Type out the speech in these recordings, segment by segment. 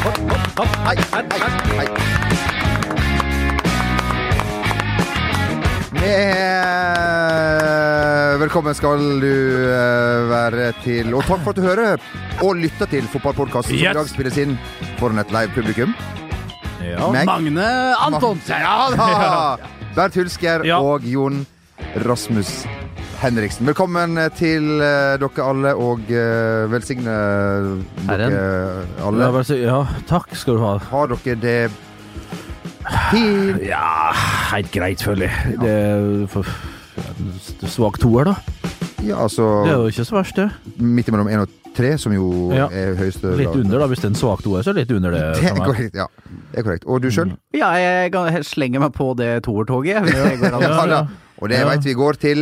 Hei, hei, hei, hei. Velkommen skal du eh, være til Og takk for at du hører og lytter til fotballpodkasten som i dag spilles inn foran et live publikum. Ja. Meg. Magne Antonsen. Ja da! Bernt Hulsker Ja. og Jon Rasmus Henriksen. Velkommen til eh, dere alle, og uh, velsigne dere alle. Ja, si- ja, takk skal du ha. Har dere det fint? Ja, helt greit, føler jeg. Det er for en svak toer, da. Ja, altså Det er jo ikke så verst, det. midt imellom én og tre, som jo Ja. er høyeste Litt under, da. Hvis det er en svak toer, så det litt under det. Det er korrekt, ja. Det er korrekt. Og du sjøl? Ja, jeg slenger meg på det toertoget. hvis det går an. Ja, Ja, ja. Og det Ja. veit vi går til,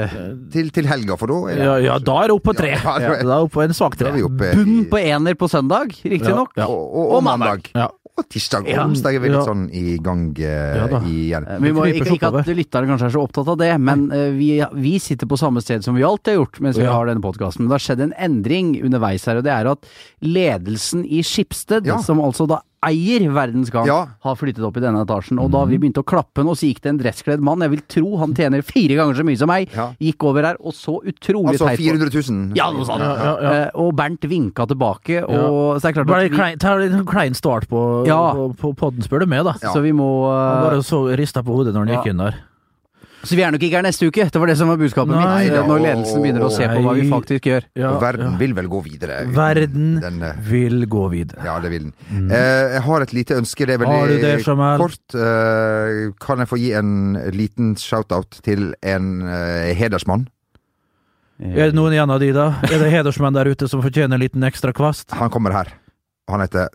til, til helga, for da er det Ja, ja, da er det opp på tre. Ja, da er- da er det opp på en svak tre. Bunn på ener på søndag, riktignok. Ja. og, og, og mandag. Ja. Og tirsdag og onsdag er vi litt Ja. sånn i gang uh, Ja da. igjen. Eh, Vi må, ikke, ikke at lytterne kanskje er så opptatt av det, men uh, vi, vi sitter på samme sted som vi alltid har gjort mens vi har denne podkasten. Men det har skjedd en endring underveis her, og det er at ledelsen i Skipsted, Ja. som altså da eier Verdens Gang, Ja. har flyttet opp i denne etasjen. Og da vi begynte å klappe nå, og så gikk det en dresskledd mann, jeg vil tro han tjener fire ganger så mye som meg, Ja. gikk over her og så utrolig Altså teit på. 400 000. Ja, noe sånt. Ja, ja, ja. Eh, Og Bernt vinka tilbake, og så er det klart Bare at vi, klein, ta en klein start på, Ja. på, på podden, spør du meg, da. Ja. så vi må Han eh, bare så rista på hodet når han Ja. gikk inn der. Så vi er nok ikke her neste uke. Det var det som var budskapet Nei, mitt. da. eh, Når ledelsen begynner å se på hva vi faktisk gjør. Ja, Og verden ja. vil vel gå videre. Verden den, vil gå videre. Ja, det vil den. Eh, jeg har et lite ønske. Det er veldig Har du det, kort. Eh, kan jeg få gi en liten shout-out til en eh, hedersmann? Er det noen igjen av de, da? Er det hedersmenn der ute som fortjener en liten ekstra kvast? Han kommer her. Han heter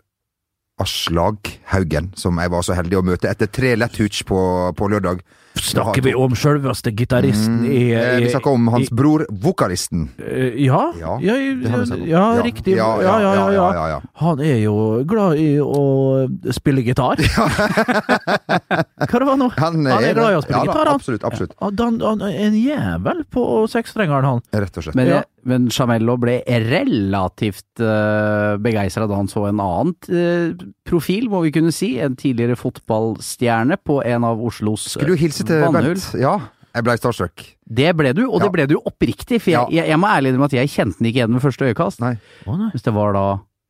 Aslag Haugen, som jeg var så heldig å møte etter tre lett hooch på, på lørdag. Snakker vi om sjølveste gitaristen Mm, i, i Vi snakker om hans i- bror, vokalisten. eh, Ja, Ja, ja, ja, Ja, riktig. ja, Ja, ja, ja, ja. ja, ja. Han er jo glad i å spille gitar. Hva det var nå? Han, Han er glad i å spille ja, gitar, han. Absolutt. absolutt. Han, han, han er en jævel på sekstrengeren, han. Rett og slett. Men, Ja. Men Chamello ble relativt uh, begeistra da han så en annen uh, profil, må vi kunne si. En tidligere fotballstjerne på en av Oslos Skulle du hilse til vannhull. Bent? Ja, jeg ble starstruck. Det ble du, og Ja. det ble du oppriktig. For jeg, Ja. jeg, jeg må ærlig innrømme at jeg kjente den ikke igjen ved første øyekast. Nei. Oh, nei. Hvis det var da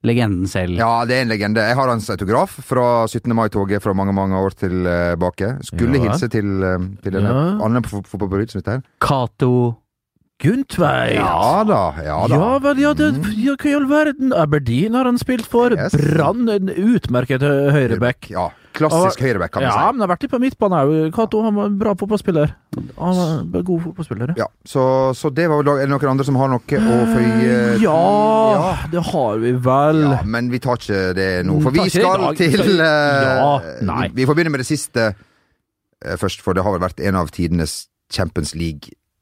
legenden selv. Ja, det er en legende. Jeg har hans autograf fra 17. mai-toget fra mange mange år tilbake. Skulle Ja. hilse til, eh, til en Ja. annen fotballbryter som heter. Cato Gundtveit. Ja da, ja da. Ja vel, ja, det, ja, hva i all verden? Aberdeen har han spilt for. Yes. Brann, en utmerket hø- høyreback. Ja, klassisk høyreback, kan vi Ja, si. men han har vært litt på midtbanen òg. Cato han var en bra fotballspiller. Han var god fotballspiller. ja. Ja, så, så det var vel noen andre som har noe å føye Ja, det har vi vel. Ja, men vi tar ikke det nå. For vi skal til Ja, nei. Vi får begynne med det siste eh, først, for det har vel vært en av tidenes Champions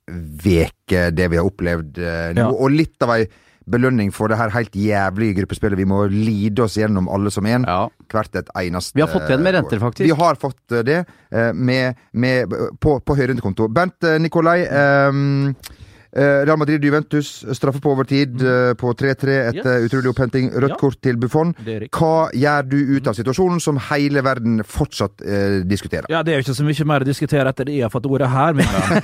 League-veke, det vi har opplevd eh, nå. Ja. Og litt av ei belønning for det her helt jævlige gruppespillet. Vi må lide oss gjennom alle som en. Ja. Hvert et eneste Vi har fått igjen med renter, faktisk. Vi har fått eh, det eh, med, med, på, på høyrentekonto. Bent Nikolai. eh, Real Madrid-Juventus, straffe på overtid eh, på 3-3 etter Yes. utrolig opphenting. Rødt Ja. kort til Buffon. Hva gjør du ut av situasjonen som hele verden fortsatt eh, diskuterer? Ja, det er jo ikke så mye mer å diskutere etter jeg har fått ordet her.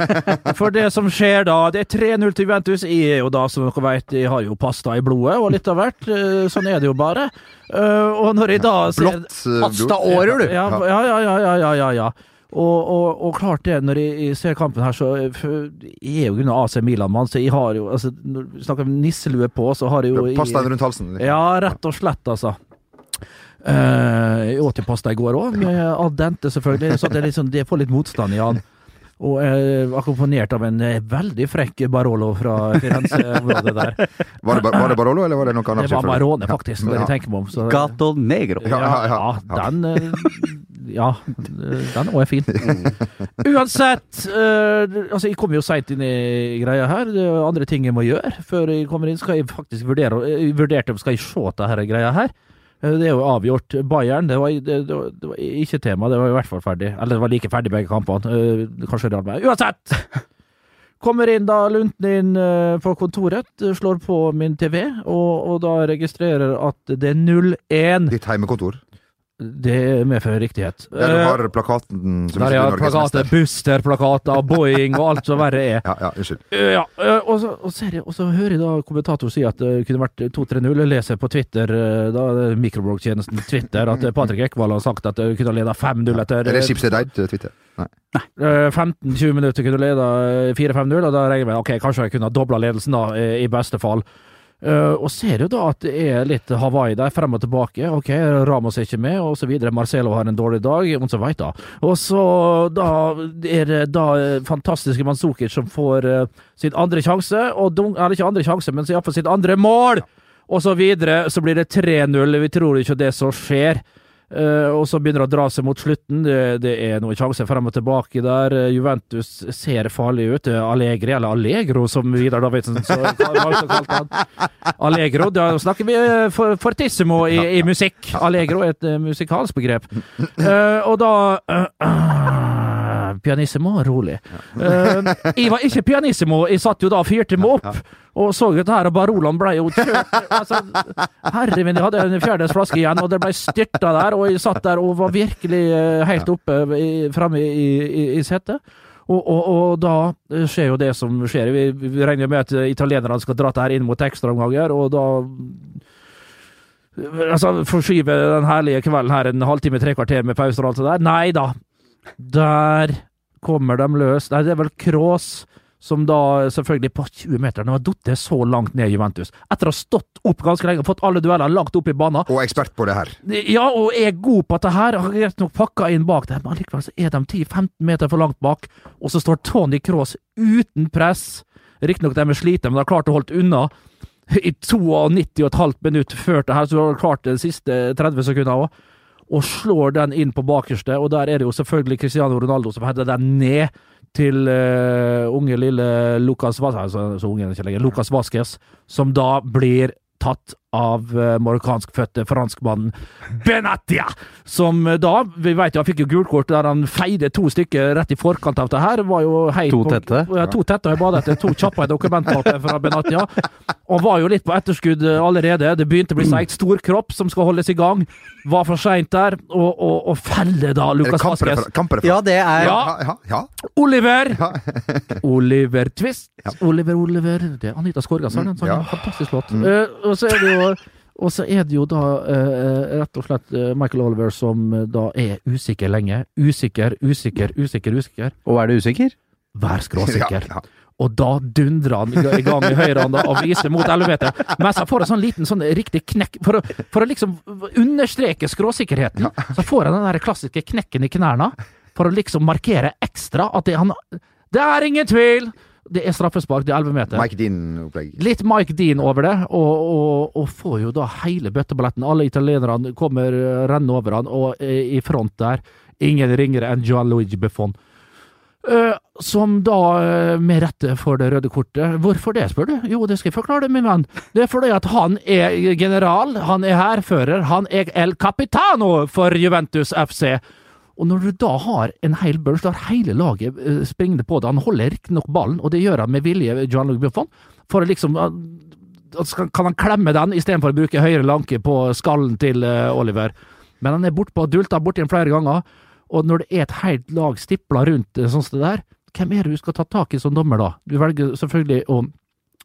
For det som skjer da, det er 3-0 til Juventus. Jeg er jo da, som dere vet, jeg har jo pasta i blodet og litt av hvert. Eh, Sånn er det jo bare. Eh, Og når jeg da ser Blått eh, Asta årer, du! Ja, ja, ja, ja, ja, ja, ja, ja. Og, og, og klart det, når jeg, ser kampen her, så Jeg er jo grunn av AC Milan-mann, så jeg har jo altså, snakker om nisselue på, så har jeg jo Pass deg rundt halsen. liksom. Ja, rett og slett, altså. Uh, jeg åt jo pasta i går òg, med al dente, selvfølgelig. Så det, liksom, det får litt motstand i han. Og var akkompagnert av en eh, veldig frekk Barolo fra Firenze-området der. Var, det, Bar- var det Barolo, eller var det noe annet? Det var Marone, Barone, faktisk, Ja. jeg meg om. Så, Gato Negro. Ja, ja, ja. ja, den eh, Ja, den òg er fin. Uansett, eh, altså jeg kommer jo seint inn i greia her. Det er andre ting jeg må gjøre før jeg kommer inn. Skal jeg faktisk vurdere Jeg vurderte om skal jeg se dette greia her. Eh, Det er jo avgjort. Bayern det var, det, det, var, det var ikke tema, det var i hvert fall ferdig. Eller det var like ferdig begge kampene. Eh, Kanskje Real Madrid. Uansett! Kommer inn da lunten inn eh, på kontoret, slår på min TV, og, og da registrerer at det er 0-1. Ditt heimekontor. Det medfører riktighet. Der du Eh, har plakaten som der ikke er plakater. Buster-plakater, Boeing og alt som verre er. Ja, ja, unnskyld. Eh, Ja, eh, og så, og, så jeg, og så hører jeg da kommentator si at det kunne vært 2-3-0. Jeg leser på Twitter, da mikrobloggtjenesten Twitter, at Patrick Ekvald har sagt at det kunne ha leda 5-0 etter Er det Schibsted Eid, Twitter? Nei. Nei. 15-20 minutter. Kunne leda 4-5-0, og da regner jeg med ok, kanskje jeg kunne ha dobla ledelsen, da, i beste fall. Eh, og ser jo da at det er litt Hawaii der, frem og tilbake. Ok, Ramos er ikke med, og så videre. Marcelo har en dårlig dag, og så veit da. Og så da er det da fantastiske Manzukic som får uh, sin andre sjanse, og dunk, eller ikke andre sjanse, men iallfall sitt andre mål! Og så videre, så blir det 3-0. Vi tror ikke det som skjer. Eh, og så begynner det å dra seg mot slutten. Det, det er noen sjanser frem og tilbake der. Eh, Juventus ser farlig ut. Eh, Allegri, eller Allegro som Vidar Davidsen så, kalte han. Allegro, da snakker vi for, fortissimo i, i musikk. Allegro er et musikalsk begrep. Og da Pianissimo, rolig. Eh, jeg var ikke pianissimo, jeg satt jo da og fyrte meg opp. Og så dette her, og Baroland ble jo kjørt altså, Herre min, jeg hadde en fjerdedels flaske igjen, og det ble styrta der. Og jeg satt der og var virkelig eh, helt oppe framme i, i, i setet. Og, og, og da skjer jo det som skjer. Vi, vi regner med at italienerne skal dra det her inn mot ekstraomganger, og da Altså, forskyve den herlige kvelden her en halvtime, tre kvarter med pauser og alt det der. Nei da. Der kommer de løs. Nei, det er vel Cross som da selvfølgelig på 20 meter Nå har falt så langt ned i Juventus. Etter å ha stått opp ganske lenge og fått alle dueller langt opp i banen. Og ekspert på det her. Ja, og er god på dette her. Har greit nok pakka inn bak der, men likevel så er de 10-15 meter for langt bak. Og så står Tony Cross uten press. Riktignok de er slitne, men har klart å holde unna i 92,5 minutter før det her, så har de klart det de siste 30 sekundene òg. Og slår den inn på bakerste, og der er det jo selvfølgelig Cristiano Ronaldo som header den ned til uh, unge lille Lucas Vasquez, altså, så unge han ikke lenger, Lucas Vasquez, som da blir tatt av uh, marokkanskfødte franskmannen Benatia, som uh, da Vi vet jo han fikk jo gult kort der han feide to stykker rett i forkant av det her. Var jo heit To på- tette? Ja, to tette. Jeg badet etter to kjappe dokumenter fra Benatia. Og var jo litt på etterskudd uh, allerede. Det begynte å bli seigt. Stor kropp som skal holdes i gang. Var for seint der, og, og, og feller da Lukas kamprefer- Ja, det er Ja. ja, ja, ja. Oliver! Oliver Twist. Oliver, Oliver Det er Anita Skorgan-sangen. Ja. Fantastisk låt. Mm. Uh, og så er det jo og så er det jo da eh, rett og slett eh, Michael Oliver som eh, da er usikker lenge. Usikker, usikker, usikker, usikker. Og er du usikker? Vær skråsikker. Ja, ja. Og da dundrer han i gang i høyrehånda og viser mot 11 meter. Mens han får en sånn liten sånn riktig knekk For å, for å liksom understreke skråsikkerheten, så får han den der klassiske knekken i knærne. For å liksom markere ekstra at det, han, det er ingen tvil! Det er straffespark, det er 11 meter. Mike Dean-opplegg. Litt Mike Dean over det, og, og, og får jo da hele bøtteballetten. Alle italienerne kommer renner renne over han, og eh, i front der, ingen ringere enn Gianluigi Buffon. Eh, som da eh, med rette får det røde kortet. Hvorfor det, spør du? Jo, det skal jeg forklare deg, min venn. Det er fordi at han er general, han er hærfører, han er el capitano for Juventus FC. Og når du da har en hel bunch, har hele laget eh, springende på det. Han holder riktignok ballen, og det gjør han med vilje, Gianluigi Buffon, for å liksom eh, Kan han klemme den istedenfor å bruke høyre lanke på skallen til eh, Oliver? Men han er bortpå, dulta borti den flere ganger. Og når det er et helt lag stipla rundt sånn som det der, hvem er det du skal ta tak i som dommer da? Du velger selvfølgelig å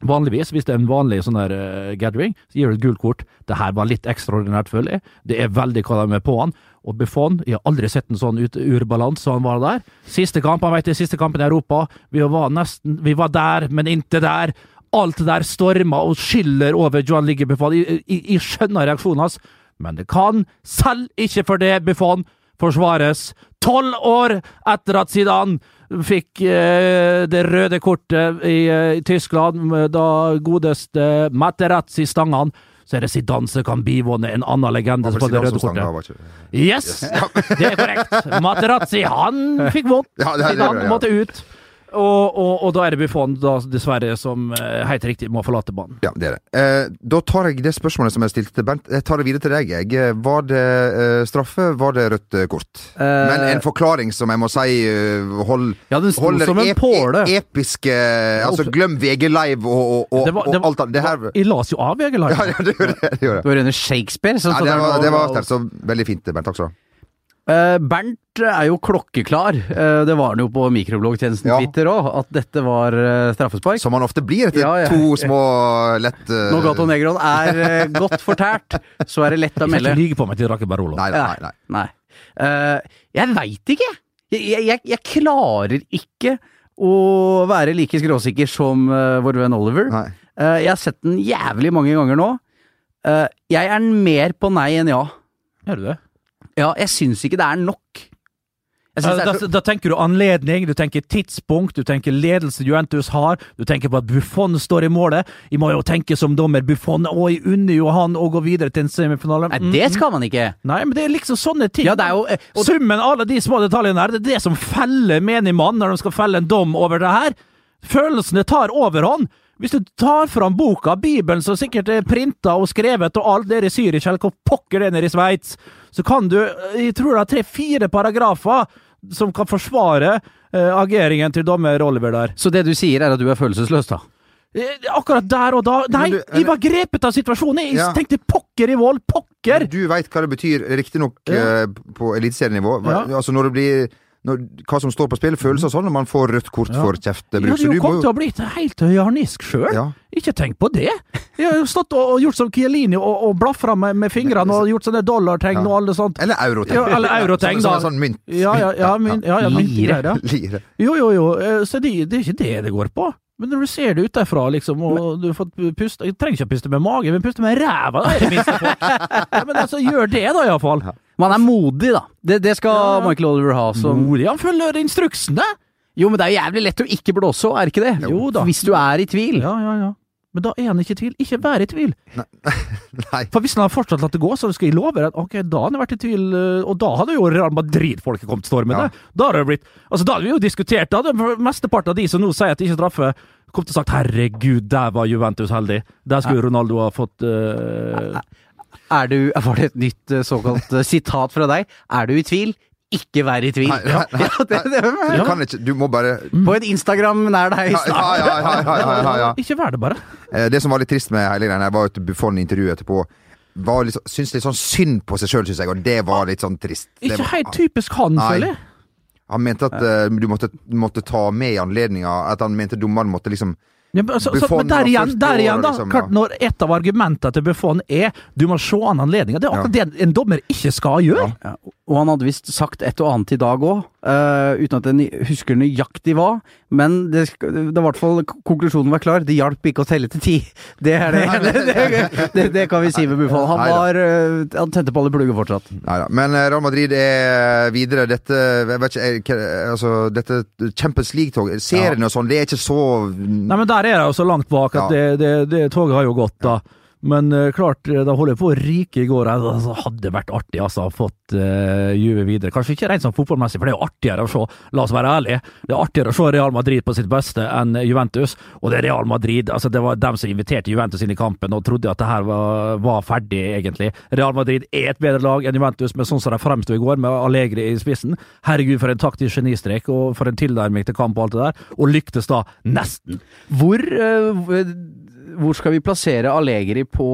Vanligvis, hvis det er en vanlig sånn der uh, gathering, så gir du et gult kort. Det her var litt ekstraordinært, føler jeg. Det er veldig hva de er på han. Og Buffon, jeg har aldri sett en sånn ut urbalanse som han var der. Siste kamp, han vet det, siste kampen i Europa. Vi var nesten Vi var der, men ikke der. Alt det der stormer og skyller over Johan Ligge Buffon. Jeg, jeg, jeg skjønner reaksjonen hans, men det kan, selv ikke for det, Buffon, forsvares. Tolv år etter at Zidane fikk eh, det røde kortet i, eh, i Tyskland, da godeste Materazzi stanga han, så er det Zidane som kan bivåne en annen legende som får det røde kortet. Yes, det er korrekt. Materazzi, han fikk vondt. Ja, Zidane ja. måtte ut. Og, og, og da er det Buffon, da, dessverre, som eh, helt riktig må forlate banen. Ja, det er det. Eh, da tar jeg det spørsmålet som jeg stilte til Bent, jeg tar det videre til deg. Jeg. Eh, Var det eh, straffe, var det rødt eh, kort? Men en forklaring som jeg må si eh, hold, Ja, den sto holder som en ep- påle. episke Altså, glem VG Live og, og, og, Det var- det var- alt. Det her Jeg las jo av VG Live. Ja, ja, det gjorde det. det, gjør det. Det var rene Shakespeare. Så, Ja, det var, det var. Så veldig fint, Bernt. Takk skal du ha. Eh, Bernt er jo klokkeklar, eh, det var han jo på mikrobloggtjenesten Ja. Twitter òg, at dette var eh, straffespark. Som han ofte blir etter Ja, ja. to små lett uh, Når Gato Negron er godt fortært, så er det lett å Jeg skal melde. ikke lyge på meg til Rake Barolo. Nei, nei, nei. Nei. Eh, jeg veit ikke. Jeg, jeg, jeg, jeg klarer ikke å være like skråsikker som vår venn Oliver. nei. Eh, jeg har sett den jævlig mange ganger nå. Eh, jeg er mer på nei enn ja. Gjør du det? Ja, jeg syns ikke det er nok. Da, er da, tenker du anledning, du tenker tidspunkt, du tenker ledelse Juventus har, du tenker på at Buffon står i målet. Vi må jo tenke som dommer Buffon, og jeg unner jo han å gå videre til en semifinale. nei, det skal man ikke. Nei, men det er liksom sånne ting. Ja, det er jo eh, og, Summen av alle de små detaljene her, det er det som feller menig mann når de skal felle en dom over det her. Følelsene tar overhånd. Hvis du tar fram boka, Bibelen som sikkert er printa og skrevet, og alt det er i Syria, eller hvor pokker det er nede i Sveits, så kan du, jeg tror det er tre-fire paragrafer som kan forsvare eh, ageringen til dommer Oliver der. Så det du sier, er at du er følelsesløs, da? Eh, Akkurat der og da Nei, du- jeg var grepet av situasjonen. Jeg Ja. tenkte pokker i vold, pokker! Du veit hva det betyr, riktignok Ja. uh, på eliteserienivå. Ja. Altså når det blir når, Hva som står på spill, føles sånn når man får rødt kort Ja. for Jeg kjeftebruk. hadde Så jo kommet til å bli helt harnisk sjøl. ja. Ikke tenk på det! Jeg har jo stått og, og gjort som Kielini og, og blafra med, med fingrene og gjort sånne dollartegn Ja. og alle sånt. Eller eurotegn. Ja, eller eurotegn, sånn, da. sånn, sånn mynt. Ja, ja, ja, mynt, ja, ja, min, Lire. ja. Lire. Jo, jo, jo. eh, Så det, det er ikke det det går på. Men når du ser det utenfra, liksom, og du har fått puste Jeg trenger ikke å puste med magen, men puste med ræva, da, i det minste. folk. Ja, men altså, gjør det, da, iallfall. Man er modig, da. Det, det skal Ja, ja. Michael Oliver ha som Modig, han følger instruksene! Jo, men det er jo jævlig lett å ikke blåse òg, er ikke det? Jo da. Hvis du er i tvil. Ja, ja, ja. Men da er han ikke i tvil. Ikke vær i tvil. Nei. For hvis han hadde fortsatt latt det gå, så skal jeg love deg at ok, da hadde han vært i tvil, eh, og da hadde jo Real Madrid-folket kommet stormende. Ja. Da hadde det blitt Altså, da hadde vi jo diskutert, det. mesteparten av de som nå sier at de ikke straffe, kom til å sagt 'herregud, der var Juventus heldig'. Der skulle Ronaldo ha fått eh, Er du, var det et nytt eh, såkalt eh, sitat fra deg? Er du i tvil? Ikke vær i tvil. Nei, nei, nei, Ja, det, det, Du kan ikke Du må bare På en Instagram nær deg snart. Ikke vær det, bare. Eh, Det som var litt trist med hele greia, var at Buffon intervjuet etterpå var litt, så- syntes litt sånn synd på seg sjøl, syns jeg, og det var litt sånn trist. Det Ikke var- helt typisk han, føler jeg. Han mente at uh, du måtte, måtte ta med i anledninga At han mente dommeren måtte liksom Ja, men, så, så, men der igjen, der igjen da, liksom, klart når et av argumentene til Buffon er du må se an anledninga. det er akkurat det en dommer ikke skal gjøre. Ja, og han hadde visst sagt et og annet i dag òg, uten at jeg husker nøyaktig hva. Men det, det var i hvert fall konklusjonen var klar. Det hjalp ikke å telle til ti. Det er det. det, det, det kan vi si med Buffon. Han, var, uh, han tente på alle plugger fortsatt. Neida. Men eh, Real Madrid er videre. Dette jeg vet ikke, eh, altså, dette Champions League-toget, seriene og sånn, det er ikke så Nei, men der er de så langt bak at det, det, det toget har jo gått, da. Men uh, klart, eh, da holder jeg på å ryke i går. Altså, hadde det vært artig altså, fått uh, Juve videre. Kanskje ikke rent sånn fotballmessig, for det er jo artigere å se, la oss være ærlige, det er artigere å se Real Madrid på sitt beste enn Juventus. Og det er Real Madrid, altså det var dem som inviterte Juventus inn i kampen og trodde at det her var, var ferdig, egentlig. Real Madrid er et bedre lag enn Juventus, men sånn som de fremsto i går, med Allegri i spissen. Herregud, for en taktisk genistrek, og for en tilnærming til kamp og alt det der. Og lyktes da nesten. Hvor, eh, hvor skal vi plassere Allegri på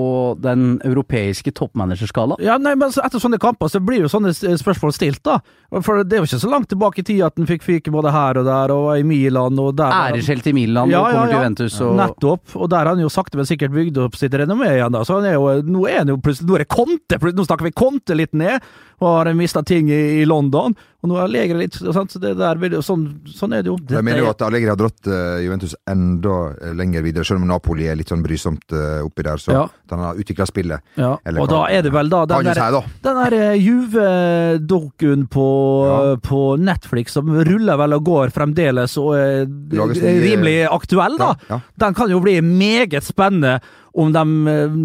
den europeiske toppmanagerskala? Ja, nei, men Etter sånne kamper så blir jo sånne spørsmål stilt, da. For det er jo ikke så langt tilbake i tid at han fikk fyke både her og der, og i Milan og der. Æreskjelt i Milan Ja, og ja, ja. til. Juventus og Nettopp. Og der har han jo sakte, men sikkert bygd opp sitt renommé igjen, da. Så han er jo, nå er han jo plutselig Nå er det Conte! Nå snakker vi Conte litt ned, og har mista ting i, i London. Og nå er Allegri litt sant? Så det der Sånn, sånn er det jo. Jeg mener jo at Allegri har dratt eh, Juventus enda eh, lenger videre, selv om Napoli er litt sånn brysomt eh, oppi der. Så Ja. han har utvikla spillet. Ja. Og hva- da er det vel da den der, si, da. Der Juve-dokuen på, Ja. på Netflix som ruller vel og går fremdeles og er rimelig aktuell, da. Den kan jo bli meget spennende om de eh,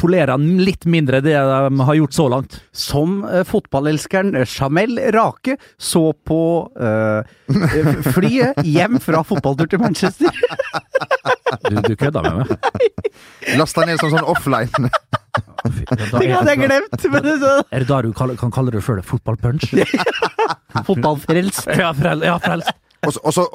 polerer den litt mindre det de har gjort så langt. Som eh, fotballelskeren Jamel Rake så på eh, flyet hjem fra fotballtur til Manchester. Du, du kødder med meg? Lasta ned som sånn offline. Det hadde jeg glemt! Men det, så, Er det da du kan kalle det sjøl fotballpunch? fotballfrelst. Ja, frelst. ja frelst. Og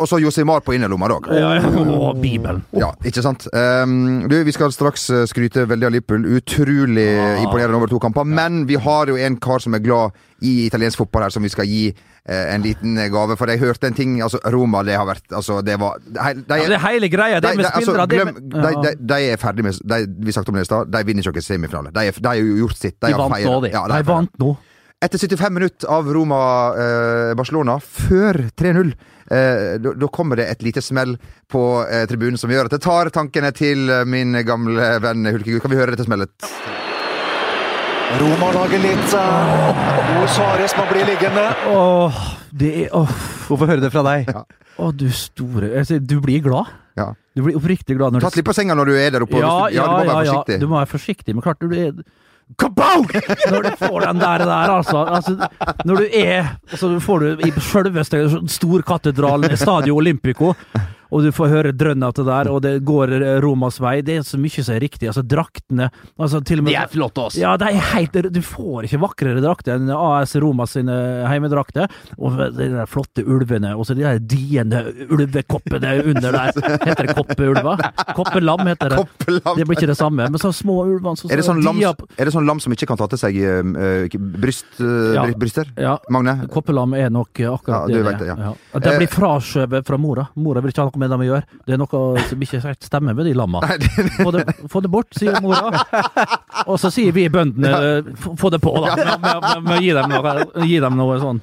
så- Josimar på innerlomma, da. Ja, ja. Bibelen. Ja, ikke sant. Um, du, Vi skal straks eh, skryte veldig av Liverpool. Utrolig imponerende over to kamper. Men vi har jo en kar som er glad i italiensk fotball her, som vi skal gi eh, en liten gave. For jeg hørte en ting altså Roma, det har vært Altså, det var de, de, Ja, det hele greia, det de, med altså, spillere de, er ferdig med de, Vi snakket om det i stad. De vinner ikke noen semifinale. De, har gjort sitt. De vant nå, de. Ja, De vant nå. Etter 75 minutter av Roma-Barcelona, før 3-0, eh, da kommer det et lite smell på eh, tribunen som gjør at det tar tankene til eh, min gamle venn Hulkegud. Kan vi høre dette smellet? Roma lager litt uh, Luis Suárez må bli liggende. Åh, det er Åh, Hvorfor høre det fra deg? åh, du store altså, Du blir glad. Ja. Du blir oppriktig glad når Tatt litt på senga når du er der oppe. Ja, du, ja, ja, du må være ja, ja. forsiktig. Du må være forsiktig, men klart du er Kabow! Når du får den der, der altså, altså Når du er altså, får du i selveste storkatedralen i Stadio Olympico, og du får høre drønn av det der, og det går Romas vei. Det er så mye som er riktig. Altså, draktene altså, til og med, De er flotte, også. Ja, de er helt Du får ikke vakrere drakter enn AS Romas sine heimedrakter. Og de der flotte ulvene, og så de der diende ulvekoppene under der. Heter det koppeulver? Koppelam heter det. Koppelam. Det blir ikke det samme, men så små ulvene så, Er det, sånn lam, er det sånn lam som ikke kan ta til seg eh, eh, bryst, eh, Ja. bryster? Ja, Magne? koppelam er nok akkurat Ja, du det. vet det, ja. Ja. De Eh, blir fraskjøvet fra mora. Mora vil ikke ha noe med dem å gjøre. Det er noe som ikke helt stemmer med de lamma. Få det, få det bort, sier mora. Og så sier vi bøndene få få det på, da, med, med, med, med å gi dem noe, gi dem noe sånn.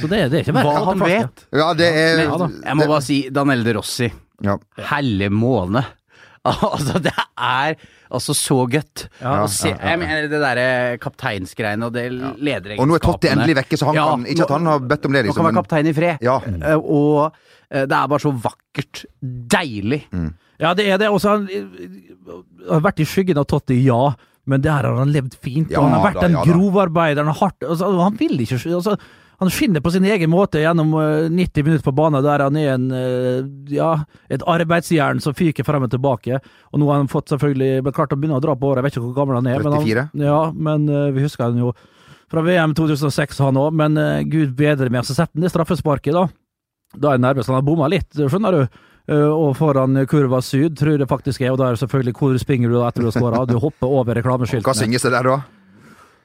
Så det, det er ikke verre. Hva han vet. Ja, det er Ja. Jeg må bare si Danelle De Rossi. ja. Helle måne. Altså, det er altså så godt. Ja, å se, jeg mener det derre kapteinsgreiene og det lederegenskapene Og nå er Totti endelig vekke, så han Ja, kan Ikke at han har bedt om det, Nå liksom. kan være kaptein i fred. ja. Eh, Og eh, det er bare så vakkert. Deilig. Ja, det er det. Og så har han har vært i skyggen av Totti, ja. Men der har han levd fint. Ja og han har vært da, en ja da. grovarbeider. Han, har hardt, altså, han vil ikke altså, Han skinner på sin egen måte gjennom eh, 90 minutter på banen, der han er en eh, ja, et arbeidsjern som fyker frem og tilbake. Og nå har han fått selvfølgelig men klart å begynne å dra på året, jeg vet ikke hvor gammel han er. Men 34? han, ja, men eh, vi husker han jo fra VM 2006, han òg. Men eh, gud bedre meg. Så setter han det straffesparket, da. Da er jeg nervøs. Han har bomma litt, skjønner du. Eh, og foran kurva syd, tror jeg det faktisk er. Og da er det selvfølgelig hvor springer du da etter du har skåra? Du hopper over Hva reklameskiltene. synges det der, da?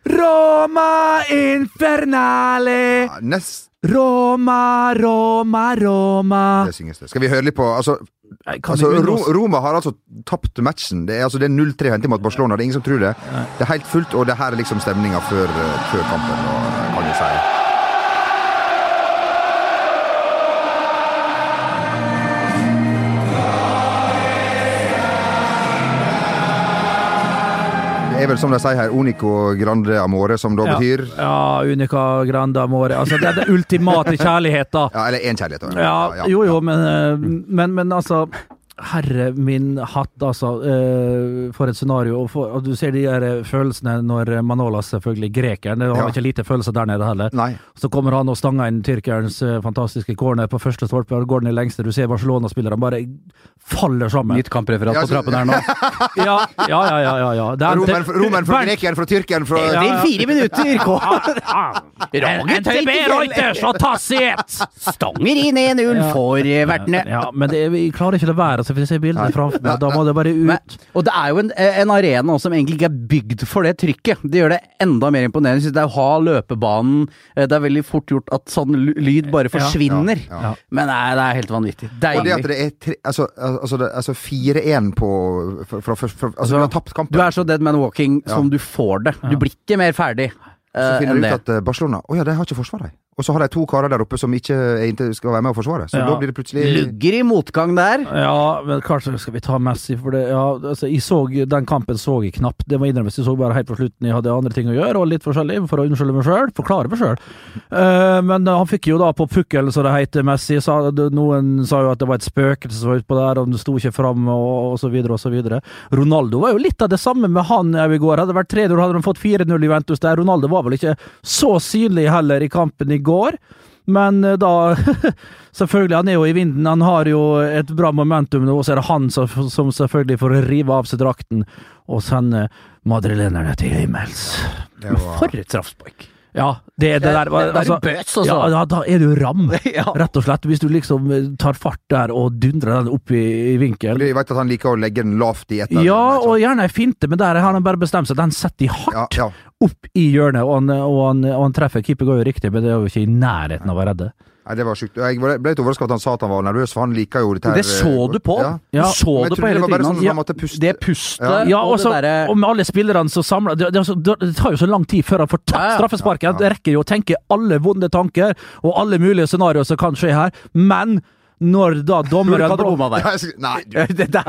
Roma infernale! Ja, Nest Roma, Roma, Roma det synges det. Skal vi høre litt på Altså, altså Ro Roma har altså tapt matchen. Det er, altså, er 0-3 hentet mot Barcelona. Det er ingen som tror det. Det er helt fullt, og det her er liksom stemninga før, eh, før kampen, da, er vel som de sier her, unico grande amore, som da betyr Ja, Unica Grande Amore. Altså, det er det ultimate kjærlighet, da. Ja, eller én kjærlighet. da. Ja, jo, jo, men, eh, men, men altså Herre min hatt, altså. eh, for et scenario. Og, for, og du ser de der eh, følelsene når Manolas, selvfølgelig grekeren, det har Ja. ikke lite følelser der nede heller. Nei. Så kommer han og stanger inn tyrkerens eh, fantastiske corner på første stolpe, og går den i lengste. Du ser Barcelona-spillerne bare faller sammen. Nytt kampreferat på trappen her nå. Ja, ja, ja. ja, ja, ja. Det er- Romeren, romeren fra grekeren fra tyrkeren fra Ja, ja. fire minutter! NTB Reuters og Tassiet! Stanger inn 1-0 for eh, vertene. Ja, men det, vi klarer ikke å la være så vi ser bildet framfor meg. Da må det bare Men, og det er jo en, en arena også som egentlig ikke er bygd for det trykket. Det gjør det enda mer imponerende. Synes det er å ha løpebanen eh, Det er veldig fort gjort at sånn lyd bare forsvinner. Ja, ja. Men nei, det er helt vanvittig. Og det at det er tre, altså, altså, altså 4-1 på fra, fra, fra, Altså, du har tapt kampen. Du er så dead man walking Ja. som du får det. Du blir ikke mer ferdig så eh, finner du ut at eh, Barcelona Å ja, de har ikke forsvar, de. Og så har de to karer der oppe som ikke er skal være med og forsvare. Så Ja. da blir det plutselig Lugger i motgang der. Ja, men kanskje skal vi ta Messi, for det, ja, altså, jeg så, den kampen så jeg knapt. Det må innrømmes, jeg så bare helt på slutten. Jeg hadde andre ting å gjøre, og litt forskjellig, for å unnskylde meg sjøl. Forklare meg sjøl. men han fikk jo da på pukkelen, som det heter, Messi. Sa, noen sa jo at det var et spøkelse som var utpå der, og den sto ikke fram, og, og så videre og så videre. Ronaldo var jo litt av det samme med han i går. Hadde det vært 3-0, hadde de fått 4-0 i Ventus der. Ronaldo var vel ikke så synlig heller i kampen i går. Men eh, da Selvfølgelig, han er jo i vinden. Han har jo et bra momentum og så er det han som, som selvfølgelig får rive av seg drakten og sende madrilenerne til himmels. Det var- For et straffespark! Ja, det, det der altså, Det er bøts, altså. ja, ja, da er du ram, Ja. rett og slett. Hvis du liksom eh, tar fart der og dundrer den opp i, i vinkel. Jeg vet at han liker å legge den lavt i et av Ja, dem, og gjerne ei finte, men der har han bare bestemt seg. Den setter de ja, hardt ja. Opp i hjørnet, og han, og, han, og han treffer. Keeper går jo riktig, men det er jo ikke i nærheten av å redde. Nei, det var sjukt. Jeg ble litt overraska at han sa at han var nervøs, for han liker jo dette her. Det så du på. Ja. Ja, Du så det på hele det var bare tiden sånn ja. Det pustet Ja. Ja, og og, så, og med alle spillerne som samler det, det, det tar jo så lang tid før han får tatt straffesparket. Ja, ja. Det rekker jo å tenke alle vonde tanker og alle mulige scenarioer som kan skje her, men når da dommeren Nei, du.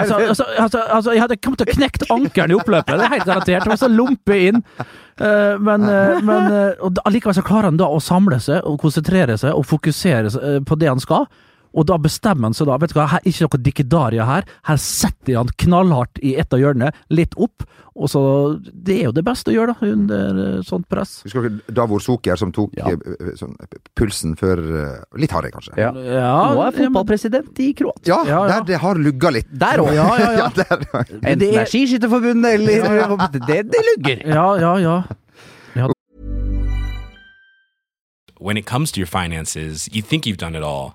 Altså, altså, altså, altså, jeg hadde kommet til å knekke ankelen i oppløpet, det er helt garantert. Det var så lompe inn. Eh, men eh, men eh, og da- allikevel så klarer han da å samle seg og konsentrere seg og fokusere på det han skal. Og da bestemmer han seg da Vet du hva, her, ikke noe dikkedaria her. Her setter han knallhardt i et av hjørnene, litt opp. Og så Det er jo det beste å gjøre, da, under eh, sånt press. Husker dere Davor Soker som tok Ja. eh, eh, sånn, pulsen før Litt hardere, kanskje. Ja. Ja, Nå er fotballpresident i Kroatia. Ja, Ja, ja. der det har lugga litt. Der òg. Ja, ja, ja. der. Enten Det er- er Skiskytterforbundet eller det, det lugger. Ja, ja, ja. When it comes to your finances, you think you've done it all.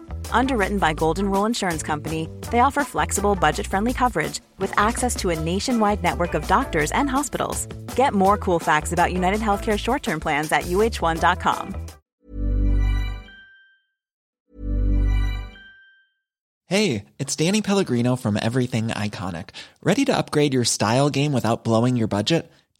Underwritten by Golden Rule Insurance Company, they offer flexible, budget friendly coverage with access to a nationwide network of doctors and hospitals. Get more cool facts about United Healthcare short term plans at uh1.com. Hey, it's Danny Pellegrino from Everything Iconic. Ready to upgrade your style game without blowing your budget?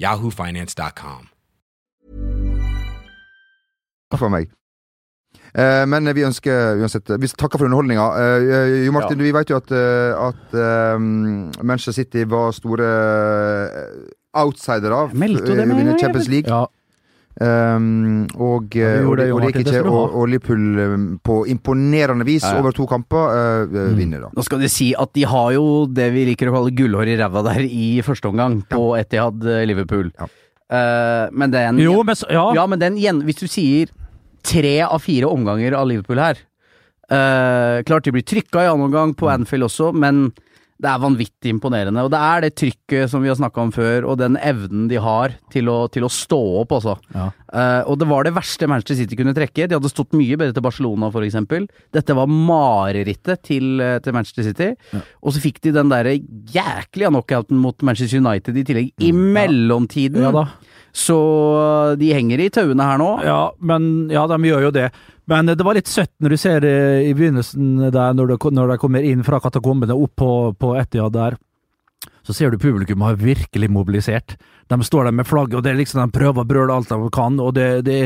yahoofinance.com. for meg. Eh, men vi ønsker uansett Vi takker for underholdninga. Eh, jo Martin, vi vet jo at, eh, at um, Manchester City var store eh, outsidere meldte jo det eh, med en gang, Champions League. Ja. Um, og, Ja, og, det, og det gikk ikke. Og, og Liverpool um, på imponerende vis Ja, ja. over to kamper uh, Mm. vinner, da. Nå skal det si at de har jo det vi liker å kalle gullhår i ræva der i første omgang, på Etihad eh, Liverpool. Ja. Eh, men den Jo, men ja. Ja, men den igjen Hvis du sier tre av fire omganger av Liverpool her uh, Klart de blir trykka i annen omgang, på Anfield også, men Det er vanvittig imponerende, og det er det trykket som vi har snakka om før, og den evnen de har til å, til å stå opp, altså. Ja. Uh, og det var det verste Manchester City kunne trekke. De hadde stått mye bedre til Barcelona, eksempel. Dette var marerittet til, eh, til Manchester City. Og så fikk de den derre jæklige knockouten mot Manchester United i tillegg, i mellomtiden. Ja. Så eh, de henger i tauene her nå. Ja, men ja, de gjør jo det. Men det var litt søtt når du ser det i begynnelsen der, når det, når de kommer inn fra katakombene opp på, på Etihad der. Så ser du publikum har virkelig mobilisert. De står der med flagget, og det er liksom de prøver å brøle alt de kan, og det, det,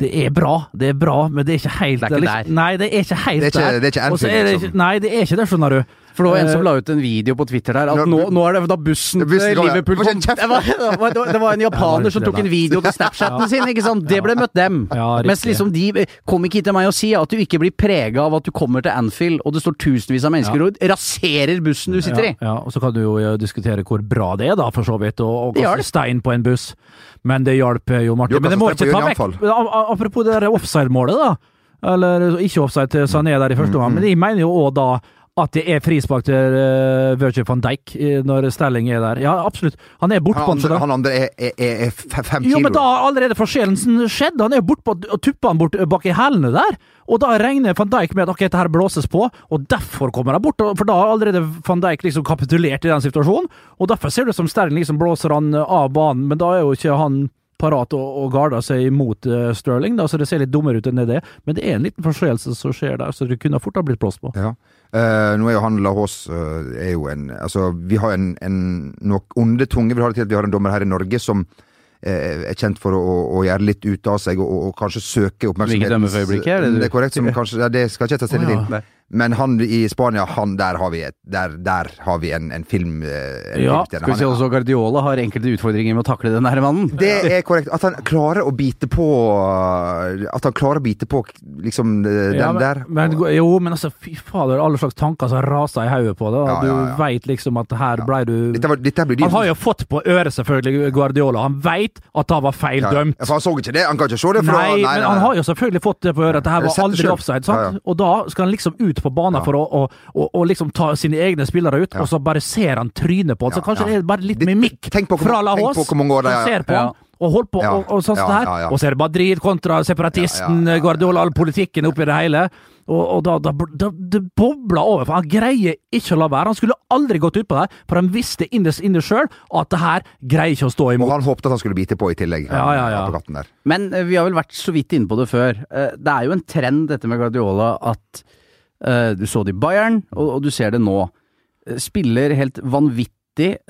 det er bra, det er bra, men det er ikke helt Det er ikke der. Nei, det er ikke helt Det er ikke- der. det er ikke Anfield, det liksom. Nei, det er ikke det, skjønner du. For det var en som Eh, la ut en video på Twitter der, at nå, nå er det da bussen Bussen til. Liverpool kom det var, det, var, en japaner som tok en video til Snapchaten sin, ikke sant? Det ble møtt dem. Ja. Mens liksom de kom ikke hit til meg og si at du ikke blir prega av at du kommer til Anfield og det står tusenvis av mennesker Ja. og raserer bussen du sitter i. Ja, ja, og så kan du jo eh, diskutere hvor bra det er, da, for så vidt, å kaste stein på en buss. Men det hjalp eh, jo, Martin. Jo, Men det må ikke ta vekk Apropos det der offside-målet, da. Eller ikke offside til Sané der i første omgang, men jeg mener jo òg da at det er frispark til uh, Virgil van Dijk eh, når Sterling er der. Ja, absolutt. Han er bortpå Han, han andre er, er, er, er fem jo, men da har allerede forseelsen skjedd. Han er jo bortpå og tupper han bort bak i hælene der. Og da regner van Dijk med at ok, dette her blåses på, og derfor kommer han bort. For da har allerede van Dijk liksom kapitulert i den situasjonen, og derfor ser det ut som Sterling liksom blåser han av banen, men da er jo ikke han parat og, og garda seg imot uh, Sterling, da, så det ser litt dummere ut enn det. Men det er en liten forseelse som skjer der, så det kunne fort ha blitt blåst på. Ja. Eh, nå er jo han Lahås uh, er jo en Altså, vi har en, en nok onde tunge vil ha det til at vi har en dommer her i Norge som eh, er kjent for å, å, gjøre litt ut av seg og, og, og kanskje søke oppmerksomhet. Hvilket dømmer for øyeblikket, det du- Det er korrekt, kanskje, ja, det skal ikke jeg ta stilling til. Men han i Spania, han der har vi, et, der, der har vi en, en film... eh, En Ja, film Skal vi si også Guardiola har enkelte utfordringer med å takle den her mannen. det er korrekt. At han klarer å bite på At han klarer å bite på liksom den Ja, men, der. Men, jo, men altså, fy fader, alle slags tanker som raser i hodet på det. Ja, Du ja, veit liksom at her blei du Dette, var, dette blir Han har jo fått på øret, selvfølgelig, Guardiola. Han veit at det var feil dømt. han så ikke det? Han kan ikke se det fra Nei, men han har jo selvfølgelig fått det på øret at det her var aldri offside. sant? Og da skal han liksom ut på banen Ja. for å, å, å, å liksom ta sine egne spillere ut, Ja. og så bare ser han trynet på han. Så kanskje ja. det er bare litt mimikk tenk på hvor- fra tenk på hvor mange år det som er. ser på Ja. Og holdt på, Ja. og, og sånn Ja, det her. ja, ja. Og så er det Madrid kontra separatisten, Ja, ja, ja. Guardiola, all politikken oppi det hele. Og, og da, da, da det bobla over, for han greier ikke å la være. Han skulle aldri gått ut på det, for han visste innerst inne sjøl at det her greier ikke å stå imot. Og han håpte at han skulle bite på i tillegg. Ja, ja, ja. apekatten Der. Men eh, vi har vel vært så vidt inne på det før. Eh, det er jo en trend dette med Guardiola at du så det i Bayern, og, du ser det nå. Eh, Spiller helt vanvittig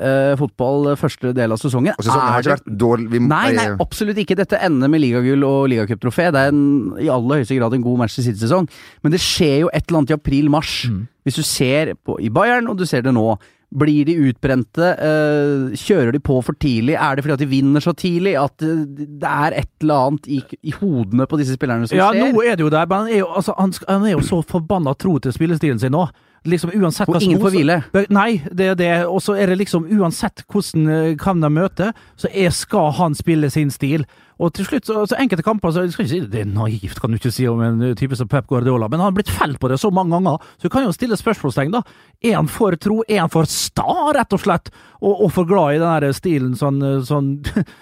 Uh, fotball eh, første del av sesongen. Og sesongen har ikke vært dårlig vi, Nei, nei, absolutt ikke. Dette ender med ligagull og ligacuptrofé. Det er en, i aller høyeste grad en god match i City-sesong. Men det skjer jo et eller annet i april-mars. Mm. Hvis du ser på, i Bayern, og du ser det nå. Blir de utbrente? Uh, kjører de på for tidlig? Er det fordi at de vinner så tidlig? At eh, det er et eller annet i, i hodene på disse spillerne som Ja, skjer? nå er det jo der, men han er jo, altså, han, han er jo så forbanna tro til spillestilen sin nå. Liksom uansett hva ingen får hvile. Nei, det er det. Og så er det liksom uansett hvordan eh, kan de møte, så skal han spille sin stil. Og til slutt, så, så enkelte kamper så jeg skal ikke si Det er naivt, kan du ikke si om en eh, type som Pep Guardiola, men han har blitt felt på det så mange ganger, så du kan jo stille spørsmålstegn, da. Er han for tro? Er han for sta, rett og slett? Og, og for glad i den der stilen sånn, eh, sånn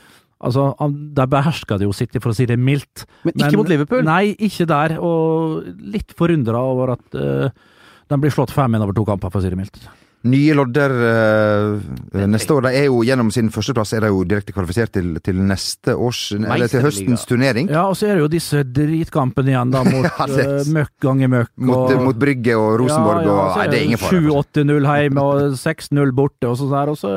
Altså, han, De beherska det jo City, for å si det mildt. Men ikke mot Liverpool? Nei, ikke der. Og litt forundra over at uh, de blir slått 5-1 over to kamper, for å si det mildt. Nye lodder eh, neste år. De er jo gjennom sin førsteplass er de jo direkte kvalifisert til, til neste års Eller til høstens turnering. Ja, og så er det jo disse dritkampene igjen, da, mot Ja, det- eh, møkk ganger møkk. Mot, og- mot Brygge og Rosenborg Ja, ja, og Nei, det er ingen fare. 7-8-0 hjemme og 6-0 borte, og sånn der. Og så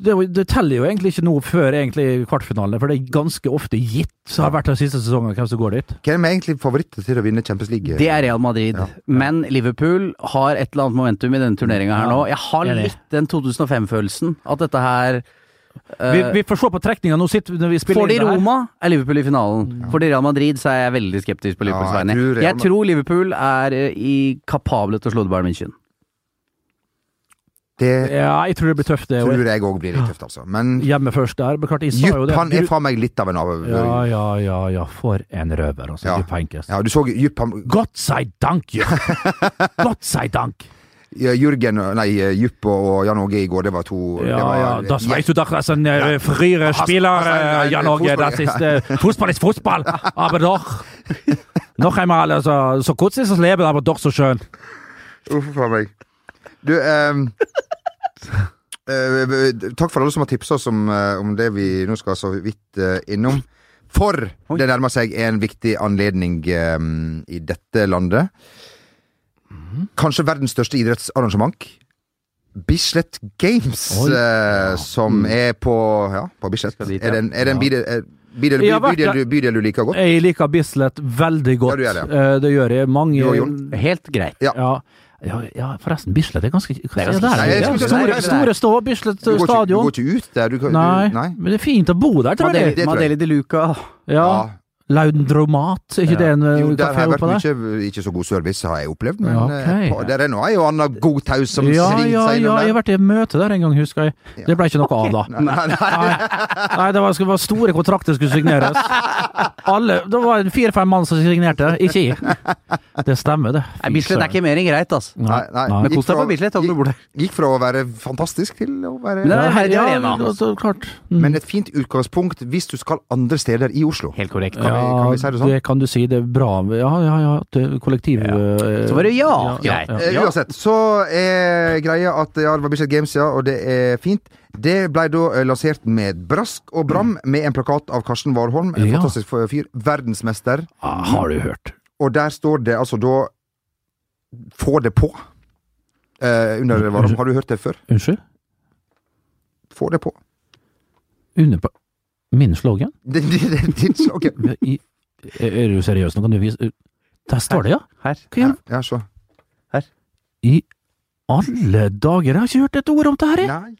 det, det teller jo egentlig ikke noe før egentlig kvartfinalene, for det er ganske ofte gitt, så har det vært den siste sesongen, hvem som går dit. Hvem er egentlig favoritter til å vinne Champions League? Det er Real Madrid. Ja. Men Liverpool har et eller annet momentum i denne turneringa her nå. Jeg har litt den 2005-følelsen. At dette her eh, Vi, vi får se på trekninga. Nå sitter når vi spiller Får de. Roma, er Liverpool i finalen. for de Real Madrid, så er jeg veldig skeptisk på Liverpools Ja, vegne. tror Jeg tror Liverpool er eh, i kapable til å slå Bayern München. Det Ja, jeg tror det blir tøft, det. tror jeg òg blir litt tøft, altså. Men Hjemme først der. Men klart, jeg jo Jupp det. han er faen meg litt av en av... Ja, ja, ja, ja. For en røver, altså. Ja. Jupp Heynckes. Ja, du så Jupp han Gott sei Dank, Jupp! Godt sei Dank! Ja, Jürgen, nei, Jupp og Jan Åge i går, det var to Ja, var, ja, das weißt du doch, dass ein äh, frühere Spieler, äh, Jan Åge, das ist, äh, Fußball ist Fußball, aber doch, noch einmal, also, so kurz ist das Leben, aber doch so schön. Uff a meg. Du, eh, takk for alle som har tipsa oss om, eh, om det vi nå skal så vidt eh, innom. For det nærmer seg en viktig anledning um, i dette landet. Kanskje verdens største idrettsarrangement. Bislett Games, Oi. eh, som er på, ja, på Bislett. Er det en, er det en Ja. bydel, eh, bydel, du liker godt? Jeg liker Bislett veldig godt. Ja, det, Eh, det gjør jeg. Mange jo. Helt greit. Ja. Ja. Ja, forresten, Bislett er ganske Hva er det der? Nei, store, store stå, Bislett Du ikke, du går ikke ut der? Du, Nei, du, nei? men det er fint å bo der, tror jeg. det tror jeg. Madeli de Luca. Ja. Laudromat, er ikke det en Jo, uh, der kafé oppå der? mye ikke så god service, har jeg opplevd. Men Ja, eh, på- der er nå ei og anna god taus som Ja, svinger ja, seg ja, innom jeg har vært i møte der en gang, husker jeg. Det ble ikke noe av, da. Nei, nei, Nei, nei det var, det var store kontrakter skulle signeres. Alle, Det var fire-fem mann som signerte, ikke jeg. Det stemmer, det. Nei, Bislett er ikke mer enn greit, altså. nei, nei. Men kos deg på Bislett om du bor der. Gikk fra å være fantastisk til å være Nei, det er herlig ja, arena. ja, klart. Mm. Men et fint utgangspunkt hvis du skal andre steder i Oslo. Helt korrekt. Kan vi- kan vi si det sånn? det kan du si. Det er bra. Ja, ja, ja. Kollektiv eh, Så var det ja. ja, Greit. ja. Eh, Uansett, så er greia at ja, det var Bislett Games, ja, og det er fint. Det ble da eh, lansert med brask og bram, med en plakat av Karsten Warholm, en Ja. fantastisk fyr. Verdensmester. Ah, Har du hørt? Og der står det altså da Få det på. Eh, under Warholm. Har du hørt det før? Unnskyld? Få det på. Under på min slogan? Det, det, det, din ok. I, er du seriøs? Nå kan du vise Der står det, ja! Her. her. Ja, Ja, så. I alle dager! Jeg har ikke hørt et ord om det her, jeg! Nei.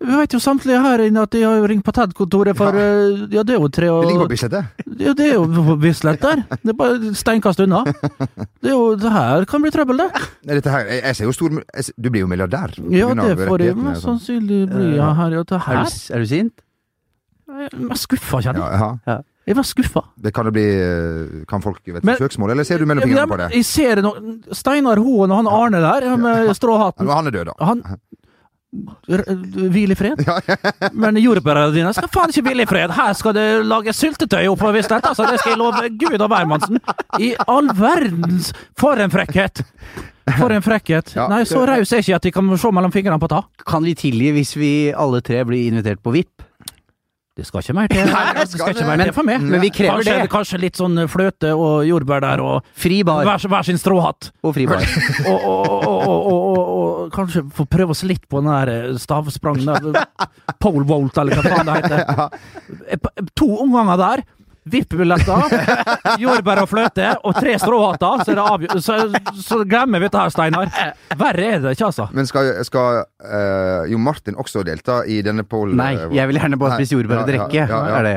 Vi vet jo samtlige her inne at de har jo ringt på TED-kontoret for ja. Ja, det er jo tre og Det ligger på Bislett, det. Ja, det er jo på Bislett der. Det er bare steinkast unna. Det er jo Det her kan bli trøbbel, det. Nei, Dette her, jeg, ser jo stor jeg ser, Du blir jo milliardær. Ja, det får jeg sånn. sannsynlig bli ja, her. Ja, det Er du, er du sint? Jeg var skuffa, kjenner jeg. Ja, ja. Jeg var skuffa. Det kan det bli eh, Kan folk vet, Men- søksmål, eller ser du mellom fingrene på det? Jeg ser no Steinar Hoen og han Arne der med stråhatten. Ja, Han er død, da. Han Hvil i fred. Men jordbærene dine skal faen ikke hvile i fred. Her skal det lages syltetøy opp hvis dette, Altså, det skal jeg love Gud og hvermannsen. I all verdens For en frekkhet! For en frekkhet. Ja. Nei, så raus er jeg ikke at de kan se mellom fingrene på ta. Kan vi tilgi hvis vi alle tre blir invitert på VIP? Det skal ikke mer til. Det skal ikke mer til for meg. Men vi krever kanskje, det. kanskje litt sånn fløte og jordbær der, og Fri bar hver, hver sin stråhatt. og fri bar. og, og, og, og, og, og, og kanskje få prøve oss litt på den der eh, stavsprangen der. Pole vault, eller hva faen det heter. Eh, To omganger der. VIP-billetter, jordbær og fløte og tre stråhatter. Så, er så, så glemmer vi dette her, Steinar. Verre er det ikke, altså. Men skal, skal uh, Jo Martin også delta i denne poll? Nei, jeg vil gjerne bare spise jordbær og ja, ja, drikke. ja, ja. Er det.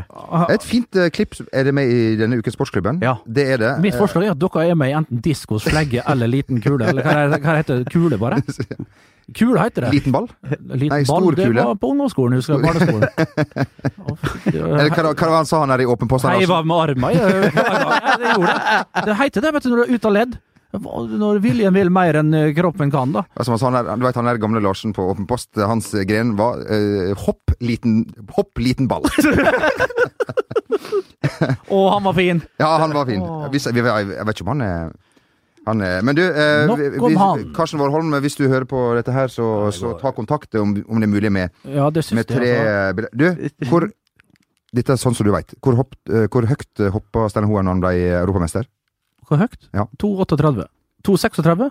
Et fint uh, klipp er det med i denne ukens Sportsklubben. Ja. Det er det. Mitt forslag er at dere er med i enten diskos, flegge eller liten kule. Eller hva, er- hva heter det? Kule, bare? Kule heter det. Liten ball? Liten Nei, ball, kule det var på ungdomsskolen, husker jeg. Barneskolen. Eller hva, hva var han sa han her i Åpen post? Heiva Heiv med armen. Jeg, jeg, det gjorde det. Det heter det, vet du, når du er ute av ledd. Når viljen vil mer enn eh, kroppen kan, da. Altså, han sa han du vet han der gamle Larsen på Åpen post, hans gren var eh, hopp, liten, hopp, liten ball. Å, han var fin! Ja, han var fin. Jeg, jeg, jeg vet ikke om han er er, men du, eh, vi-. Karsten Warholm, hvis du hører på dette her, så, så ta kontakt om, om det er mulig med, Ja, det med tre Altså. Du, hvor Dette er sånn som du veit. Hvor, hopp, eh, hvor høyt hoppa Steinar Hoen når han ble europamester? Hvor høyt? Ja. 2,38. 2,36?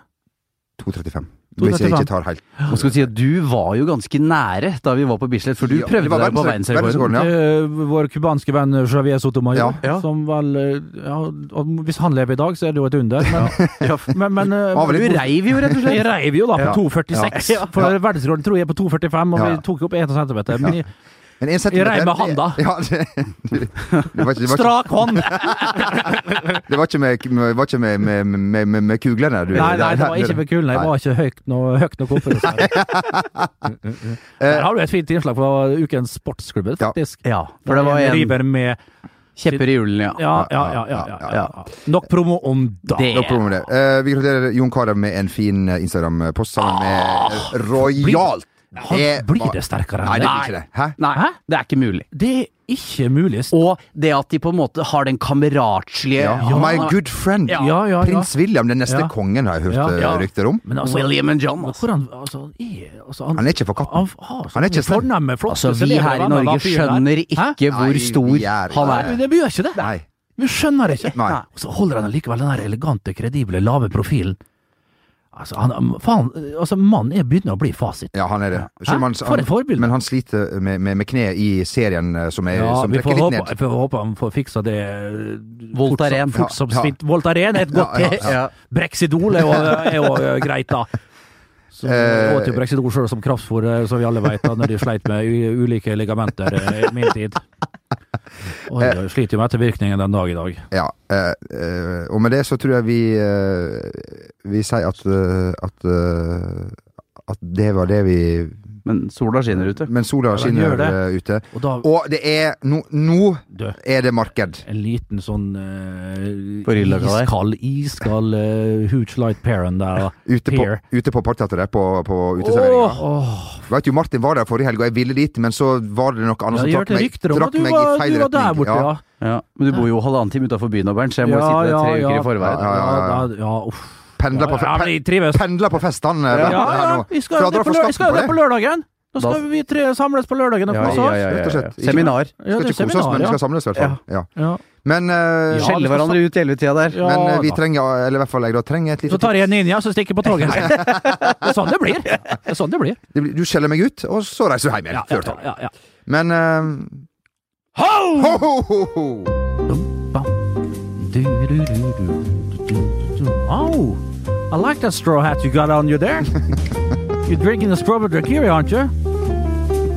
2,35. Hvis jeg ikke tar helt Nå skal du si at du var jo ganske nære da vi var på Bislett, for du Ja, prøvde deg på verdensrek- verdensrekorden. ja. Eh, Vår cubanske venn Javier Sotomayor, Ja. Som vel eh, ja, og Hvis han lever i dag, så er det jo et under, men, men, men eh, Du reiv jo, rett og slett. Jeg reiv jo da på Ja. 2,46. Ja. For verdensrekorden tror jeg er på 2,45, og Ja. vi tok jo opp 1 cm. Men jeg, Men en Jeg centimeter reiv med handa. Ja, det, det, det, var ikke, det, var ikke, strak hånd! det var ikke med, med, var ikke med, med, med, med, med kuglene? Du, Nei, nei, det var ikke med kuglene. Jeg var ikke høyt no, høyt nok oppe. Der har du et fint innslag fra ukens sportsklubb, faktisk. Ja, for det var en en river med Kjepper i hjulene, ja. Ja, ja, ja. ja, ja, ja, ja. Nok promo om. Det- Nok promo om det. Eh, vi gratulerer Jon Carew med en fin eh, Instagram-post sammen med eh, Royalt. Han, Det blir var- det sterkere Nei, enn det det? blir ikke det. Hæ? Nei, Hæ? det er ikke mulig. Det er ikke mulig. Og det at de på en måte har den kameratslige Ja. My good friend. Ja, ja, ja. Prins William, den neste Ja. kongen, har jeg hørt Ja. eh, Ja. rykter om. Men altså, William and John, altså. Hvordan altså, er, altså, han, Han er ikke for katten. Han, har Han er ikke flotte, Altså, vi her i Norge skjønner Hæ? ikke hvor stor er- han er. Det gjør ikke det. Nei. Vi skjønner det ikke. Nei. Og så holder han likevel den elegante, kredible, lave profilen. Altså, han, faen, altså, mannen er begynner å bli fasit. Ja, han er det. Han- For et forbilde. Men han sliter med, med, med kne i serien eh, som, er, Ja, som trekker litt håpe, ned. jeg får håpe han får fiksa det eh, Voltaren. Fort, som- Ja, ja. Voltaren er et godt Ja, ja, ja. Brexidol er jo, er jo eh, greit, da. Så Eh, åt jo Brexidol sjøl som kraftfôr, som vi alle vet, da, når de sleit med ulike ligamenter i min tid. Og jeg sliter jo med ettervirkningen den dag i dag. Ja, eh, eh, og med det så tror jeg vi eh, Vi sier at eh, at, eh, at det var det vi Men sola skinner ute. Men sola skinner det. eh, ute. Og da Og det er Nå, nå er det marked. en liten sånn uh, iskald, iskald uh, huge light parent der. Ute på, ute på Parkteatret, på, på uteserveringa. Oh, oh. Veit du, Martin var der forrige helg, og jeg ville dit, men så var det noe annet Ja, som trakk meg, trakk du meg var, i feil du var der borte, ja. Ja, men du bor jo halvannen time utafor byen, Bernt, så jeg må ja, sitte der tre uker i forveien. Ja, ja, ja. ja, uff. Pendler på, Ja, pendler på festene. eh, Ja, ja, vi skal, jo det på lø- på lørdagen. Da skal vi tre samles på lørdagen og kose oss. Rett og slett. Seminar. Vi Skal ikke kose oss, men vi skal samles, i hvert fall. Ja. Men, uh, Ja, Skjelle hverandre ut i ellevetida der. Ja, men uh, vi da. trenger, eller i hvert fall jeg da, trenger et Så tar jeg en ninja, så stikker jeg på toget. Det er sånn det blir. Det er sånn det blir. Du skjeller meg ut, og så reiser du hjem igjen. Ja, før ja, tolv. ja, ja. Men uh, Ho! ho, ho, ho, ho. I like that straw hat you got on you there. You're drinking the strawberry daiquiri, aren't you?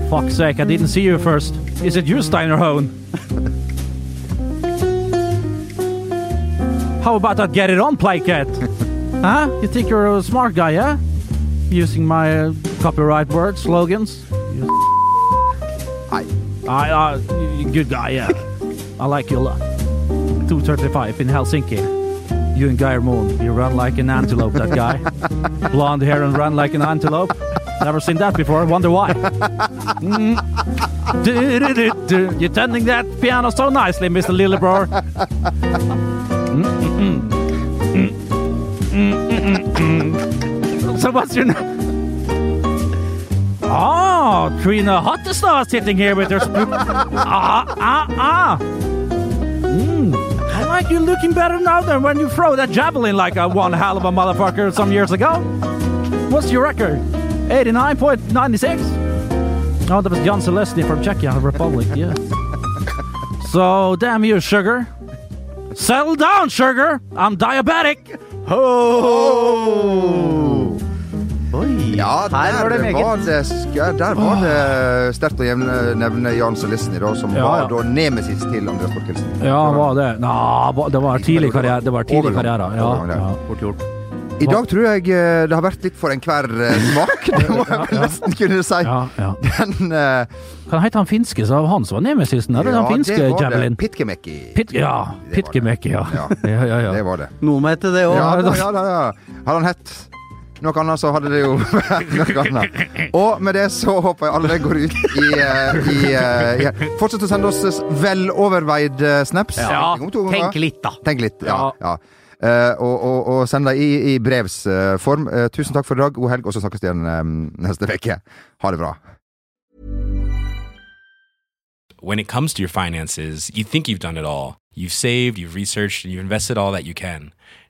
Fuck's sake, I didn't see you first. Is it you, Steiner Hone? How about that get it on play cat? huh? You think you're a smart guy, yeah? Using my uh, copyright words, slogans? You Hi. I, uh, good guy, yeah. I like you a lot. 235 in Helsinki. You and Guy Moon, you run like an antelope, that guy. Blonde hair and run like an antelope. Never seen that before, wonder why. Mm. Du-du-du-du. You're tending that piano so nicely, Mr. Lillebroer. So what's your name? Oh, Trina Hottestad sitting here with her. Ah, ah, ah. Mm. I like you looking better now than when you throw that javelin like a one hell of a motherfucker some years ago. What's your record? 89.96? Oh, that was Jan Selesny from Czechia Republic, yeah. so, damn you, sugar. Settle down, sugar. I'm diabetic. Oh. Ja, der var det der meget. var det, der var det sterkt å jevne- nevne Jan i da, som Ja, var da nemesis til Andreas Borkelsen. Ja, var det? Nå, det var tidlig karriere. Det var tidlig karriere. Ja, ja. Fort gjort. I dag tror jeg eh, det har vært litt for enhver eh, smak, det må jeg vel nesten kunne si. Ja, ja. Den uh, Kan hete han finske, så han som var nemesisen? Eller han finske det var javelin? det. Pitkemeki. Pit, ja, Pitkemeki, ja. Ja. ja, ja, ja. Det var det. Noen må hete det òg. Ja, ja, da, ja. Har han hett noe annet, så hadde det jo vært noe annet. Og med det så håper jeg alle går ut i, eh, i, eh, i Fortsett å sende oss veloverveid eh, snaps. Ja, Tenk litt, da. Tenk litt, ja. Ja. Eh, og, og, og send deg i, i brevsform. Uh, tusen takk for i dag, god helg, og så snakkes vi igjen um, neste uke. Ha det bra. When it comes to your finances, you think you've done it all. You've saved, you've researched, and you've invested all that you can.